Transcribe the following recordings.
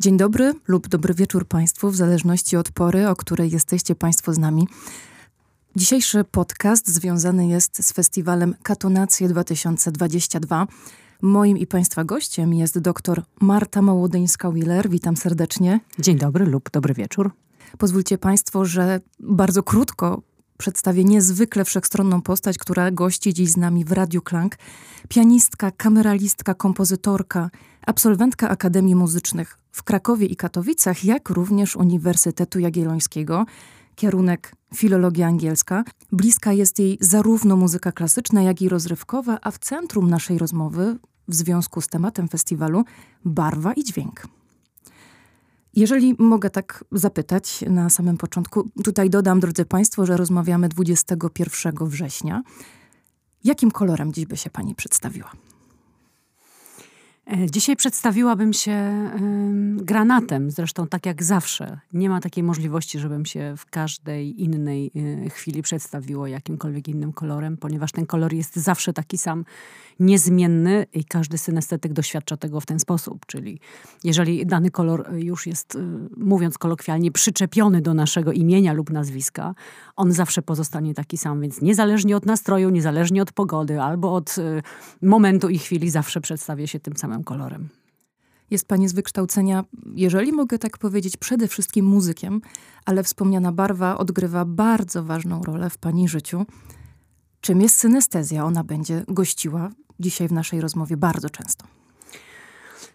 Dzień dobry lub dobry wieczór Państwu, w zależności od pory, o której jesteście Państwo z nami. Dzisiejszy podcast związany jest z festiwalem Katonacje 2022. Moim i Państwa gościem jest dr Marta Małodyńska-Willer. Witam serdecznie. Dzień dobry lub dobry wieczór. Pozwólcie Państwo, że bardzo krótko przedstawię niezwykle wszechstronną postać, która gości dziś z nami w Radiu Klank. Pianistka, kameralistka, kompozytorka, absolwentka Akademii Muzycznych w Krakowie i Katowicach, jak również Uniwersytetu Jagiellońskiego. Kierunek filologia angielska. Bliska jest jej zarówno muzyka klasyczna, jak i rozrywkowa, a w centrum naszej rozmowy, w związku z tematem festiwalu, barwa i dźwięk. Jeżeli mogę tak zapytać na samym początku, tutaj dodam, drodzy Państwo, że rozmawiamy 21 września. Jakim kolorem dziś by się Pani przedstawiła? E, dzisiaj przedstawiłabym się granatem, zresztą tak jak zawsze. Nie ma takiej możliwości, żebym się w każdej innej e, chwili przedstawiło jakimkolwiek innym kolorem, ponieważ ten kolor jest zawsze taki sam niezmienny i każdy synestetyk doświadcza tego w ten sposób. Czyli jeżeli dany kolor już jest, y, mówiąc kolokwialnie, przyczepiony do naszego imienia lub nazwiska, on zawsze pozostanie taki sam. Więc niezależnie od nastroju, niezależnie od pogody albo od momentu i chwili, zawsze przedstawia się tym samym kolorem. Jest pani z wykształcenia, jeżeli mogę tak powiedzieć, przede wszystkim muzykiem, ale wspomniana barwa odgrywa bardzo ważną rolę w pani życiu. Czym jest synestezja? Ona będzie gościła dzisiaj w naszej rozmowie bardzo często.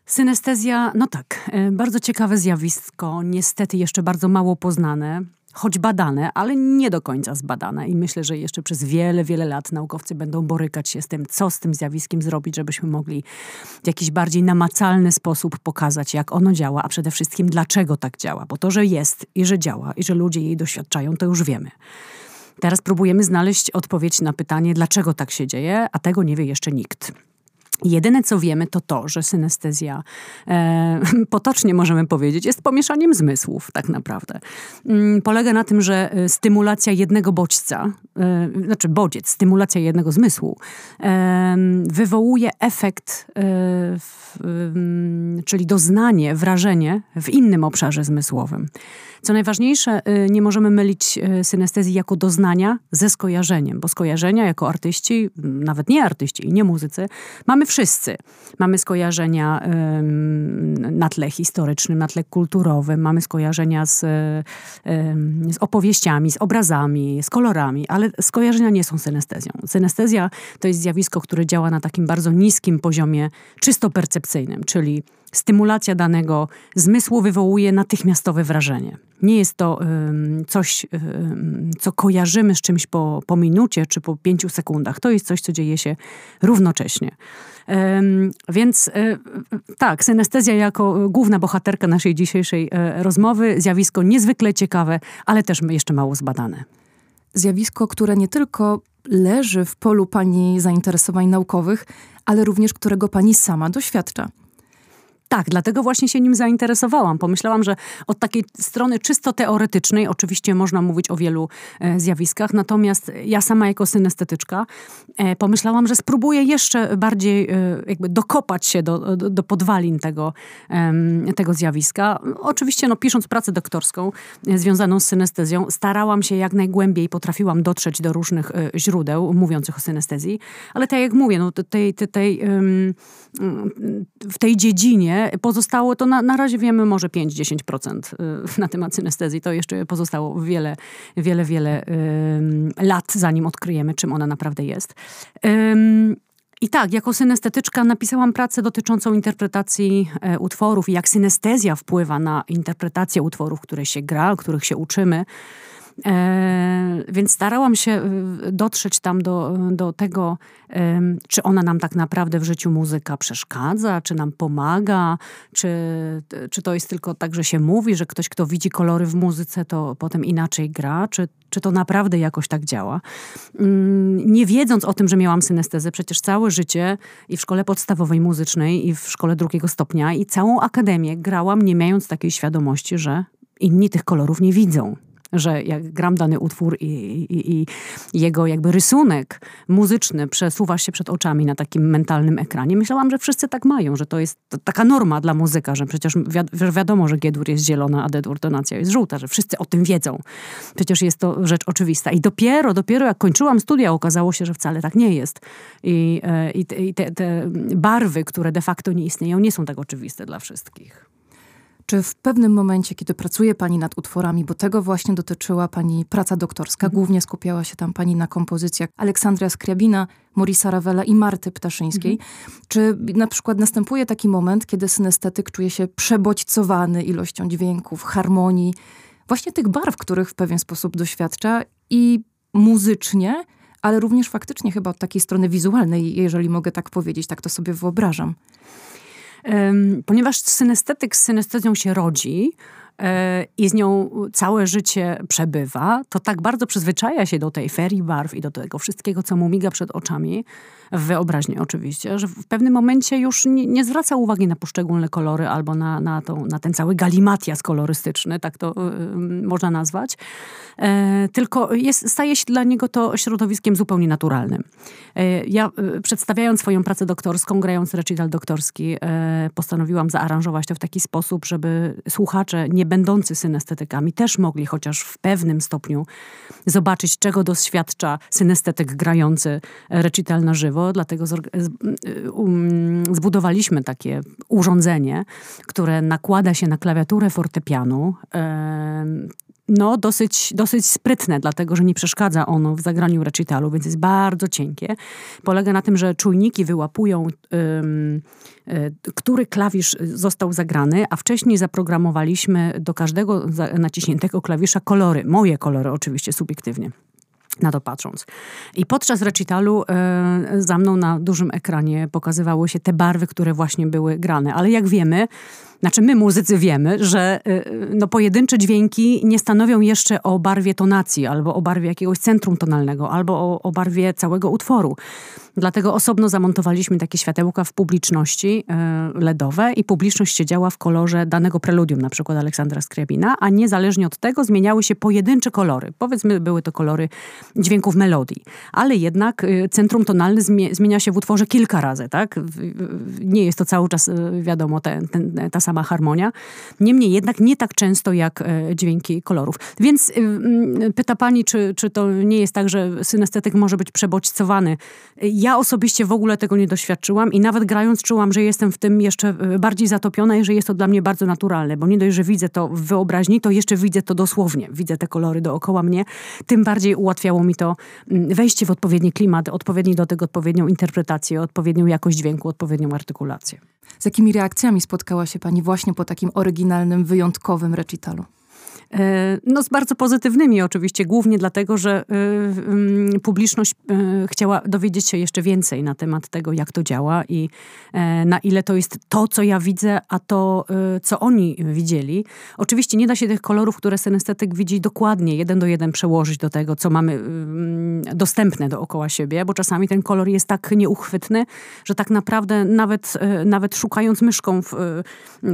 Synestezja, no tak, e, bardzo ciekawe zjawisko, niestety jeszcze bardzo mało poznane, choć badane, ale nie do końca zbadane. I myślę, że jeszcze przez wiele, wiele lat naukowcy będą borykać się z tym, co z tym zjawiskiem zrobić, żebyśmy mogli w jakiś bardziej namacalny sposób pokazać, jak ono działa, a przede wszystkim dlaczego tak działa. Bo to, że jest i że działa i że ludzie jej doświadczają, to już wiemy. Teraz próbujemy znaleźć odpowiedź na pytanie, dlaczego tak się dzieje, a tego nie wie jeszcze nikt. Jedyne co wiemy to to, że synestezja, e, potocznie możemy powiedzieć, jest pomieszaniem zmysłów tak naprawdę. Mm, polega na tym, że e, stymulacja jednego bodźca, e, znaczy bodziec, stymulacja jednego zmysłu e, wywołuje efekt, e, w, czyli doznanie, wrażenie w innym obszarze zmysłowym. Co najważniejsze, y, nie możemy mylić synestezji jako doznania ze skojarzeniem, bo skojarzenia jako artyści, nawet nie artyści i nie muzycy, mamy wszyscy. Mamy skojarzenia na tle historycznym, na tle kulturowym, mamy skojarzenia z, z opowieściami, z obrazami, z kolorami, ale skojarzenia nie są synestezją. Synestezja to jest zjawisko, które działa na takim bardzo niskim poziomie czysto percepcyjnym, czyli stymulacja danego zmysłu wywołuje natychmiastowe wrażenie. Nie jest to um, coś, um, co kojarzymy z czymś po, po minucie czy po pięciu sekundach. To jest coś, co dzieje się równocześnie. Um, więc e, tak, synestezja jako główna bohaterka naszej dzisiejszej e, rozmowy, zjawisko niezwykle ciekawe, ale też jeszcze mało zbadane. Zjawisko, które nie tylko leży w polu pani zainteresowań naukowych, ale również którego pani sama doświadcza. Tak, dlatego właśnie się nim zainteresowałam. Pomyślałam, że od takiej strony czysto teoretycznej, oczywiście można mówić o wielu e, zjawiskach, natomiast ja sama jako synestetyczka e, pomyślałam, że spróbuję jeszcze bardziej e, jakby dokopać się do, do, do podwalin tego, tego zjawiska. Oczywiście no, pisząc pracę doktorską e, związaną z synestezją, starałam się jak najgłębiej, potrafiłam dotrzeć do różnych e, źródeł mówiących o synestezji, ale tak jak mówię, no, tej, tej, tej w tej dziedzinie Pozostało to na, na razie wiemy może 5-10% y, na temat synestezji. To jeszcze pozostało wiele, wiele, wiele lat, zanim odkryjemy, czym ona naprawdę jest. I tak, jako synestetyczka napisałam pracę dotyczącą interpretacji e, utworów i jak synestezja wpływa na interpretację utworów, które się gra, których się uczymy. E, więc starałam się e, dotrzeć tam do, do tego, czy ona nam tak naprawdę w życiu muzyka przeszkadza, czy nam pomaga, czy, czy to jest tylko tak, że się mówi, że ktoś, kto widzi kolory w muzyce, to potem inaczej gra, czy, czy to naprawdę jakoś tak działa. Mm, nie wiedząc o tym, że miałam synestezę, przecież całe życie i w szkole podstawowej muzycznej, i w szkole drugiego stopnia, i całą akademię grałam, nie mając takiej świadomości, że inni tych kolorów nie widzą że jak gram dany utwór i, i, i jego jakby rysunek muzyczny przesuwa się przed oczami na takim mentalnym ekranie, myślałam, że wszyscy tak mają, że to jest taka norma dla muzyka, że przecież wi wiadomo, że G-dur jest zielona, a D-dur tonacja jest żółta, że wszyscy o tym wiedzą. Przecież jest to rzecz oczywista. I dopiero, dopiero jak kończyłam studia, okazało się, że wcale tak nie jest. I, e, i te, te barwy, które de facto nie istnieją, nie są tak oczywiste dla wszystkich. Czy w pewnym momencie, kiedy pracuje Pani nad utworami, bo tego właśnie dotyczyła Pani praca doktorska, mhm. głównie skupiała się tam Pani na kompozycjach Aleksandra Skriabina, Morisa Ravela i Marty Ptaszyńskiej, mhm. czy na przykład następuje taki moment, kiedy synestetyk czuje się przebodźcowany ilością dźwięków, harmonii, właśnie tych barw, których w pewien sposób doświadcza i muzycznie, ale również faktycznie chyba od takiej strony wizualnej, jeżeli mogę tak powiedzieć, tak to sobie wyobrażam. Ponieważ synestetyk z synestezją się rodzi, e, i z nią całe życie przebywa, to tak bardzo przyzwyczaja się do tej ferii barw i do tego wszystkiego, co mu miga przed oczami, w wyobraźni oczywiście, że w pewnym momencie już nie, nie zwraca uwagi na poszczególne kolory albo na, na, tą, na ten cały galimatias kolorystyczny, tak to y, można nazwać, e, tylko jest, staje się dla niego to środowiskiem zupełnie naturalnym. E, ja y, przedstawiając swoją pracę doktorską, grając recital doktorski, e, postanowiłam zaaranżować to w taki sposób, żeby słuchacze nie będący synestetykami też mogli chociaż w pewnym stopniu zobaczyć, czego doświadcza synestetyk grający recital na żywo, żywo, dlatego um, zbudowaliśmy takie urządzenie, które nakłada się na klawiaturę fortepianu no, dosyć, dosyć sprytne, dlatego że nie przeszkadza ono w zagraniu recitalu, więc jest bardzo cienkie. Polega na tym, że czujniki wyłapują, y, który klawisz został zagrany, a wcześniej zaprogramowaliśmy do każdego naciśniętego klawisza kolory, moje kolory oczywiście subiektywnie na to patrząc. I podczas recitalu e, za mną na dużym ekranie pokazywały się te barwy, które właśnie były grane. Ale jak wiemy, znaczy my muzycy wiemy, że y, y, no, pojedyncze dźwięki nie stanowią jeszcze o barwie tonacji, albo o barwie jakiegoś centrum tonalnego, albo o, o barwie całego utworu. Dlatego osobno zamontowaliśmy takie światełka w publiczności y, LEDowe i publiczność siedziała w kolorze danego preludium, na przykład Aleksandra Skriabina, a niezależnie od tego zmieniały się pojedyncze kolory. Powiedzmy, były to kolory dźwięków melodii. Ale jednak centrum tonalne zmienia się w utworze kilka razy, tak? Nie jest to cały czas, wiadomo, ten, ten, ta sama harmonia. Niemniej jednak nie tak często jak e, dźwięki kolorów. Więc y, mm, pyta pani, czy, czy to nie jest tak, że synestetyk może być przebodźcowany. Ja osobiście w ogóle tego nie doświadczyłam i nawet grając czułam, że jestem w tym jeszcze e, bardziej zatopiona i że jest to dla mnie bardzo naturalne, bo nie dość, że widzę to w wyobraźni, to jeszcze widzę to dosłownie. Widzę te kolory dookoła mnie. Tym bardziej ułatwiało mi to mm, wejście w odpowiedni klimat, odpowiedni do tego odpowiednią interpretację, odpowiednią jakość dźwięku, odpowiednią artykulację. Z jakimi reakcjami spotkała się pani właśnie po takim oryginalnym, wyjątkowym recitalu? E, no z bardzo pozytywnymi oczywiście, głównie dlatego, że y, publiczność y, chciała dowiedzieć się jeszcze więcej na temat tego, jak to działa i e, na ile to jest to, co ja widzę, a to, co oni widzieli. Oczywiście nie da się tych kolorów, które synestetyk widzi dokładnie, jeden do jeden przełożyć do tego, co mamy dostępne dookoła siebie, bo czasami ten kolor jest tak nieuchwytny, że tak naprawdę nawet, nawet szukając myszką w,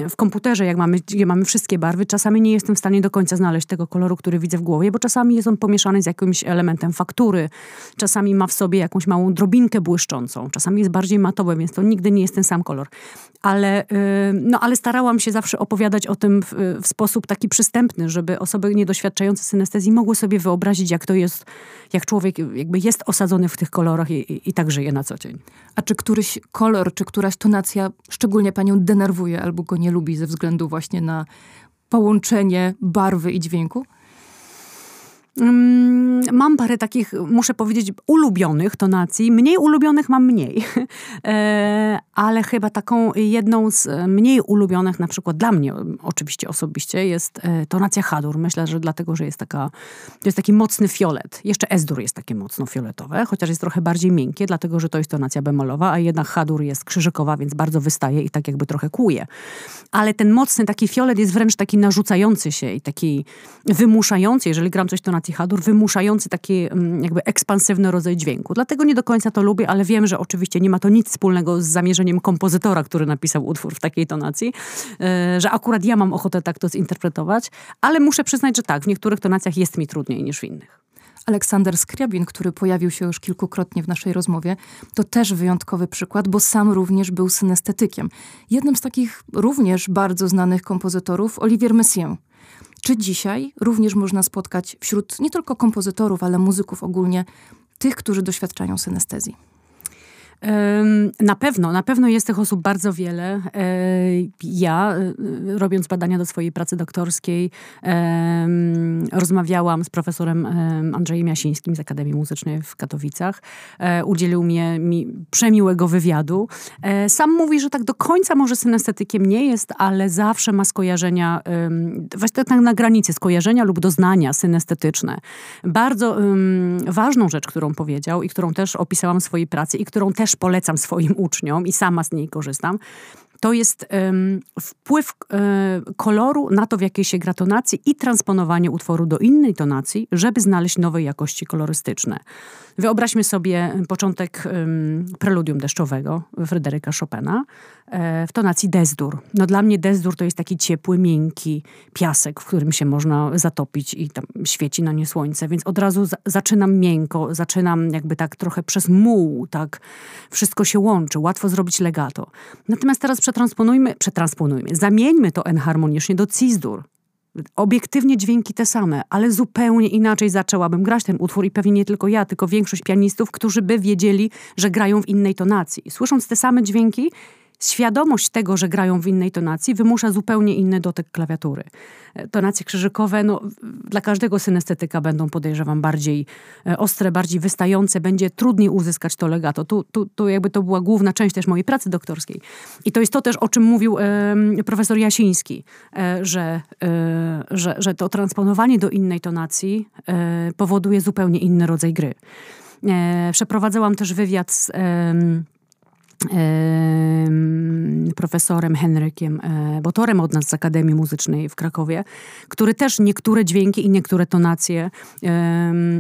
w komputerze, jak mamy, gdzie mamy wszystkie barwy, czasami nie jestem w stanie do końca końca znaleźć tego koloru, który widzę w głowie, bo czasami jest on pomieszany z jakimś elementem faktury, czasami ma w sobie jakąś małą drobinkę błyszczącą, czasami jest bardziej matowy, więc to nigdy nie jest ten sam kolor. Ale, y, no, ale starałam się zawsze opowiadać o tym w, w sposób taki przystępny, żeby osoby niedoświadczające synestezji mogły sobie wyobrazić, jak to jest, jak człowiek jakby jest osadzony w tych kolorach i, i, i tak żyje na co dzień. A czy któryś kolor, czy któraś tonacja szczególnie panią denerwuje albo go nie lubi ze względu właśnie na połączenie barwy i dźwięku? Mm, mam parę takich, muszę powiedzieć, ulubionych tonacji. Mniej ulubionych mam mniej. E, ale chyba taką jedną z mniej ulubionych, na przykład dla mnie oczywiście osobiście, jest e, tonacja Hadur. Myślę, że dlatego, że jest taka, to jest taki mocny fiolet. Jeszcze Esdur jest takie mocno fioletowe, chociaż jest trochę bardziej miękkie, dlatego, że to jest tonacja bemolowa, a jednak Hadur jest krzyżykowa, więc bardzo wystaje i tak jakby trochę kłuje. Ale ten mocny taki fiolet jest wręcz taki narzucający się i taki wymuszający. Jeżeli gram coś tonacji H-dur, wymuszający taki mm, jakby ekspansywny rodzaj dźwięku. Dlatego nie do końca to lubię, ale wiem, że oczywiście nie ma to nic wspólnego z zamierzeniem kompozytora, który napisał utwór w takiej tonacji, e, że akurat ja mam ochotę tak to zinterpretować, ale muszę przyznać, że tak, w niektórych tonacjach jest mi trudniej niż w innych. Aleksander Skriabin, który pojawił się już kilkukrotnie w naszej rozmowie, to też wyjątkowy przykład, bo sam również był synestetykiem. Jednym z takich również bardzo znanych kompozytorów, Olivier Messiaen. Czy dzisiaj również można spotkać wśród nie tylko kompozytorów, ale muzyków ogólnie tych, którzy doświadczają synestezji? Na pewno, na pewno jest tych osób bardzo wiele. E, ja, e, robiąc badania do swojej pracy doktorskiej, rozmawiałam z profesorem Andrzejem Jasińskim z Akademii Muzycznej w Katowicach. E, udzielił mnie, mi przemiłego wywiadu. Sam mówi, że tak do końca może synestetykiem nie jest, ale zawsze ma skojarzenia, właśnie tak na granicy skojarzenia lub doznania synestetyczne. Bardzo ważną rzecz, którą powiedział i którą też opisałam w swojej pracy i którą też też polecam swoim uczniom i sama z niej korzystam, to jest wpływ um, koloru na to, w jakiej się gra tonacji i transponowanie utworu do innej tonacji, żeby znaleźć nowe jakości kolorystyczne. Wyobraźmy sobie początek um, preludium deszczowego Fryderyka Chopina e, w tonacji desdur. No dla mnie desdur to jest taki ciepły, miękki piasek, w którym się można zatopić i tam świeci na nie słońce, więc od razu za zaczynam miękko, zaczynam jakby tak trochę przez muł, tak wszystko się łączy, łatwo zrobić legato. Natomiast teraz przetransponujmy, przetransponujmy, zamieńmy to enharmonicznie do cisdur. Obiektywnie dźwięki te same, ale zupełnie inaczej zaczęłabym grać ten utwór i pewnie nie tylko ja, tylko większość pianistów, którzy by wiedzieli, że grają w innej tonacji. Słysząc te same dźwięki, świadomość tego, że grają w innej tonacji, wymusza zupełnie inny dotyk klawiatury. E, tonacje krzyżykowe, no, dla każdego synestetyka będą, podejrzewam, bardziej e, ostre, bardziej wystające, będzie trudniej uzyskać to legato. Tu, tu, tu jakby to była główna część też mojej pracy doktorskiej. I to jest to też, o czym mówił e, profesor Jasiński, e, że, e, że, że to transponowanie do innej tonacji e, powoduje zupełnie inny rodzaj gry. Przeprowadzałam też wywiad z profesorem Henrykiem e, Botorem od nas z Akademii Muzycznej w Krakowie, który też niektóre dźwięki i niektóre tonacje,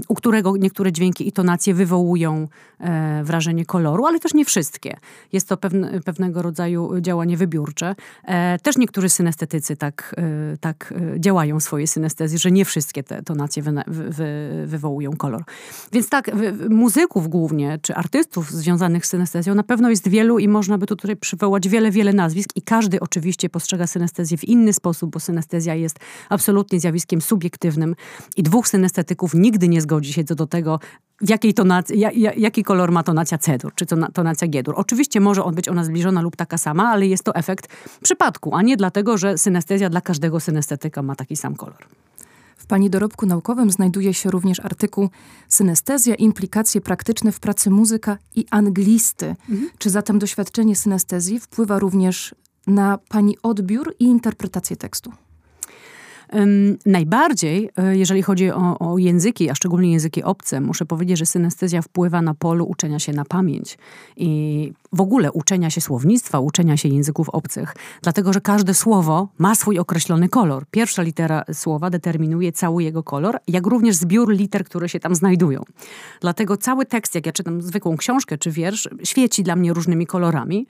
u którego niektóre dźwięki i tonacje wywołują e, wrażenie koloru, ale też nie wszystkie. Jest to pewne, pewnego rodzaju działanie wybiórcze. E, też niektórzy synestetycy tak, tak działają w swojej synestezji, że nie wszystkie te tonacje wy, wy, wywołują kolor. Więc tak, muzyków głównie, czy artystów związanych z synestezją na pewno jest wielu i można by tu tutaj przywołać wiele, wiele nazwisk i każdy oczywiście postrzega synestezję w inny sposób, bo synestezja jest absolutnie zjawiskiem subiektywnym i dwóch synestetyków nigdy nie zgodzi się co do tego, jakiej jaki kolor ma tonacja C-dur, czy tonacja G-dur. Oczywiście może on być ona zbliżona lub taka sama, ale jest to efekt przypadku, a nie dlatego, że synestezja dla każdego synestetyka ma taki sam kolor. W Pani dorobku naukowym znajduje się również artykuł Synestezja, implikacje praktyczne w pracy muzyka i anglisty. Mhm. Czy zatem doświadczenie synestezji wpływa również na Pani odbiór i interpretację tekstu? Najbardziej, e, jeżeli chodzi o, o, języki, a szczególnie języki obce, muszę powiedzieć, że synestezja wpływa na polu uczenia się na pamięć i w ogóle uczenia się słownictwa, uczenia się języków obcych, dlatego że każde słowo ma swój określony kolor. Pierwsza litera słowa determinuje cały jego kolor, jak również zbiór liter, które się tam znajdują. Dlatego cały tekst, jak ja czytam zwykłą książkę czy wiersz, świeci dla mnie różnymi kolorami.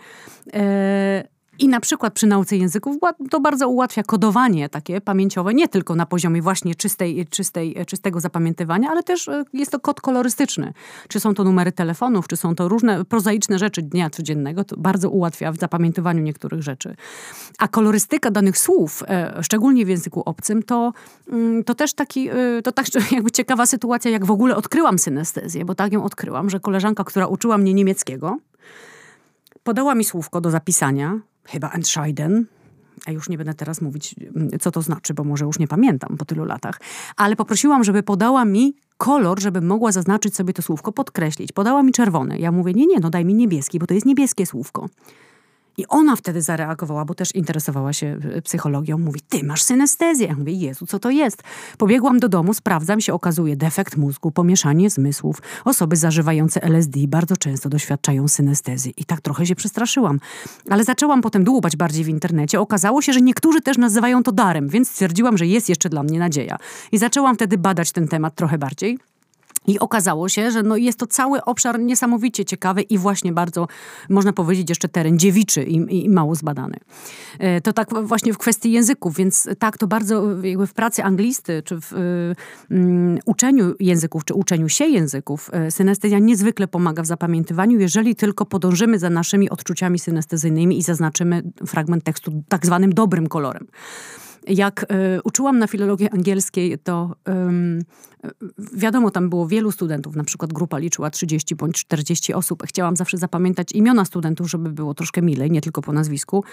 E, i na przykład przy nauce języków to bardzo ułatwia kodowanie takie pamięciowe, nie tylko na poziomie właśnie czystej, czystej, czystego zapamiętywania, ale też e, jest to kod kolorystyczny. Czy są to numery telefonów, czy są to różne prozaiczne rzeczy dnia codziennego, to bardzo ułatwia w zapamiętywaniu niektórych rzeczy. A kolorystyka danych słów, e, szczególnie w języku obcym, to, mm, to też taki, e, to tak jakby ciekawa sytuacja, jak w ogóle odkryłam synestezję, bo tak ją odkryłam, że koleżanka, która uczyła mnie niemieckiego, podała mi słówko do zapisania, chyba entscheiden, a już nie będę teraz mówić, mm, co to znaczy, bo może już nie pamiętam po tylu latach, ale poprosiłam, żeby podała mi kolor, żeby mogła zaznaczyć sobie to słówko, podkreślić. Podała mi czerwony. Ja mówię, nie, nie, no daj mi niebieski, bo to jest niebieskie słówko. I ona wtedy zareagowała, bo też interesowała się e, psychologią. Mówi, ty masz synestezję. Ja mówię, Jezu, co to jest? Pobiegłam do domu, sprawdzam, się okazuje defekt mózgu, pomieszanie zmysłów. Osoby zażywające LSD bardzo często doświadczają synestezji. I tak trochę się przestraszyłam. Ale zaczęłam potem dłubać bardziej w internecie. Okazało się, że niektórzy też nazywają to darem, więc stwierdziłam, że jest jeszcze dla mnie nadzieja. I zaczęłam wtedy badać ten temat trochę bardziej. I okazało się, że no jest to cały obszar niesamowicie ciekawy i właśnie bardzo, można powiedzieć, jeszcze teren dziewiczy i, i mało zbadany. E, to tak właśnie w kwestii języków, więc tak, to bardzo jakby w pracy anglisty, czy w um, uczeniu języków, czy uczeniu się języków, e, synestezja niezwykle pomaga w zapamiętywaniu, jeżeli tylko podążymy za naszymi odczuciami synestezyjnymi i zaznaczymy fragment tekstu tak zwanym dobrym kolorem. Jak y, uczyłam na filologii angielskiej, to wiadomo, tam było wielu studentów, na przykład grupa liczyła 30 bądź 40 osób. Chciałam zawsze zapamiętać imiona studentów, żeby było troszkę milej, nie tylko po nazwisku.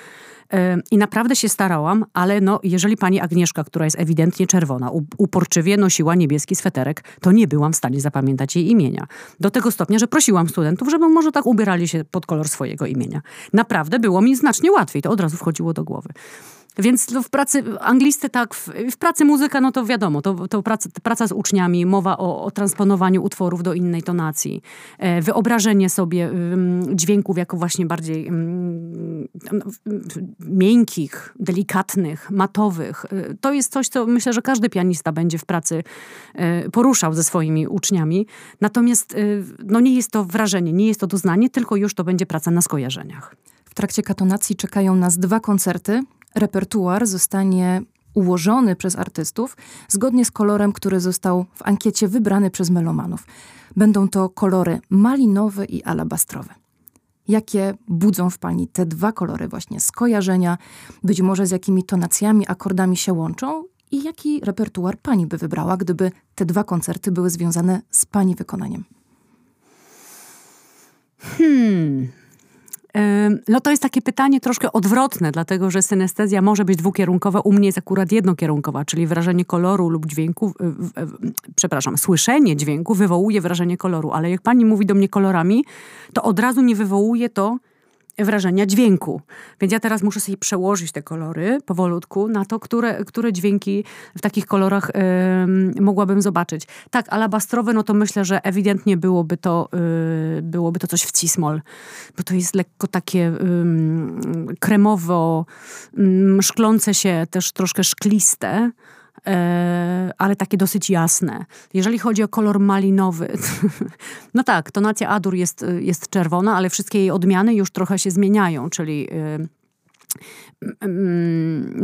I naprawdę się starałam, ale no, jeżeli pani Agnieszka, która jest ewidentnie czerwona, uporczywie nosiła niebieski sweterek, to nie byłam w stanie zapamiętać jej imienia. Do tego stopnia, że prosiłam studentów, żeby może tak ubierali się pod kolor swojego imienia. Naprawdę było mi znacznie łatwiej, to od razu wchodziło do głowy. Więc to w pracy anglisty tak, w, w, pracy muzyka, no to wiadomo, to, to praca, praca z uczniami, mowa o, o transponowaniu utworów do innej tonacji, e, wyobrażenie sobie dźwięków jako właśnie bardziej no, miękkich, delikatnych, matowych. E, to jest coś, co myślę, że każdy pianista będzie w pracy e, poruszał ze swoimi uczniami. Natomiast no nie jest to wrażenie, nie jest to doznanie, tylko już to będzie praca na skojarzeniach. W trakcie katonacji czekają nas dwa koncerty repertuar zostanie ułożony przez artystów zgodnie z kolorem, który został w ankiecie wybrany przez melomanów. Będą to kolory malinowe i alabastrowe. Jakie budzą w pani te dwa kolory właśnie skojarzenia, być może z jakimi tonacjami, akordami się łączą i jaki repertuar pani by wybrała, gdyby te dwa koncerty były związane z pani wykonaniem? Hmm. No to jest takie pytanie troszkę odwrotne, dlatego że synestezja może być dwukierunkowa, u mnie jest akurat jednokierunkowa, czyli wrażenie koloru lub dźwięku, przepraszam, słyszenie dźwięku wywołuje wrażenie koloru, ale jak pani mówi do mnie kolorami, to od razu nie wywołuje to wrażenia dźwięku. Więc ja teraz muszę sobie przełożyć te kolory powolutku na to, które, które dźwięki w takich kolorach yy, mogłabym zobaczyć. Tak, alabastrowe, no to myślę, że ewidentnie byłoby to, yy, byłoby to coś w cismol, bo to jest lekko takie yy, kremowo, szklące się, też troszkę szkliste. E, ale takie dosyć jasne. Jeżeli chodzi o kolor malinowy, no tak, tonacja Adur jest, jest czerwona, ale wszystkie jej odmiany już trochę się zmieniają, czyli e,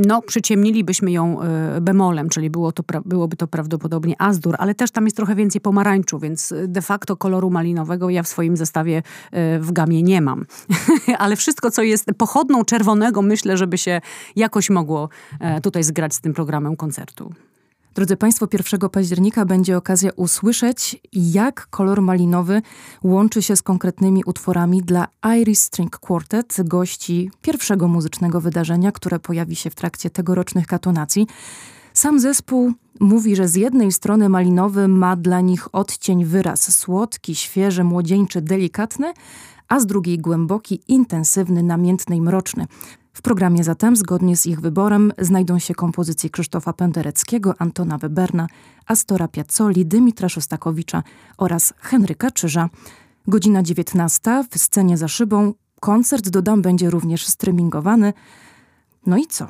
no, przyciemnilibyśmy ją e, bemolem, czyli było to, byłoby to prawdopodobnie azdur, ale też tam jest trochę więcej pomarańczu, więc de facto koloru malinowego ja w swoim zestawie e, w gamie nie mam. ale wszystko, co jest pochodną czerwonego, myślę, żeby się jakoś mogło e, tutaj zgrać z tym programem koncertu. Drodzy Państwo, 1 października będzie okazja usłyszeć, jak kolor malinowy łączy się z konkretnymi utworami dla Irish String Quartet, gości pierwszego muzycznego wydarzenia, które pojawi się w trakcie tegorocznych katonacji. Sam zespół mówi, że z jednej strony malinowy ma dla nich odcień wyraz słodki, świeży, młodzieńczy, delikatny, a z drugiej głęboki, intensywny, namiętny i mroczny. W programie zatem, zgodnie z ich wyborem, znajdą się kompozycje Krzysztofa Pendereckiego, Antona Weberna, Astora Piazzoli, Dymitra Szostakowicza oraz Henryka Czyża. Godzina 19 w scenie za szybą. Koncert, dodam, będzie również streamingowany. No i co?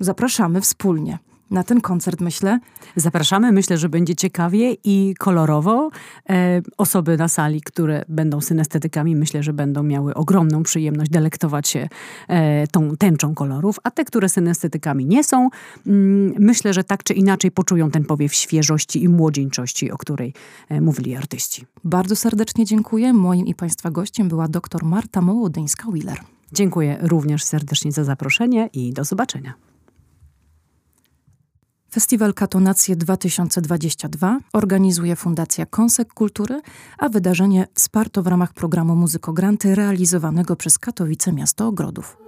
Zapraszamy wspólnie na ten koncert, myślę. Zapraszamy, myślę, że będzie ciekawie i kolorowo. E, osoby na sali, które będą synestetykami, myślę, że będą miały ogromną przyjemność delektować się e, tą tęczą kolorów, a te, które synestetykami nie są, mm, myślę, że tak czy inaczej poczują ten powiew świeżości i młodzieńczości, o której e, mówili artyści. Bardzo serdecznie dziękuję. Moim i Państwa gościem była dr Marta Mołodyńska-Willer. Dziękuję również serdecznie za zaproszenie i do zobaczenia. Festiwal Katonacje 2022 organizuje Fundacja Konsek Kultury, a wydarzenie wsparto w ramach programu Muzykogranty realizowanego przez Katowice Miasto Ogrodów.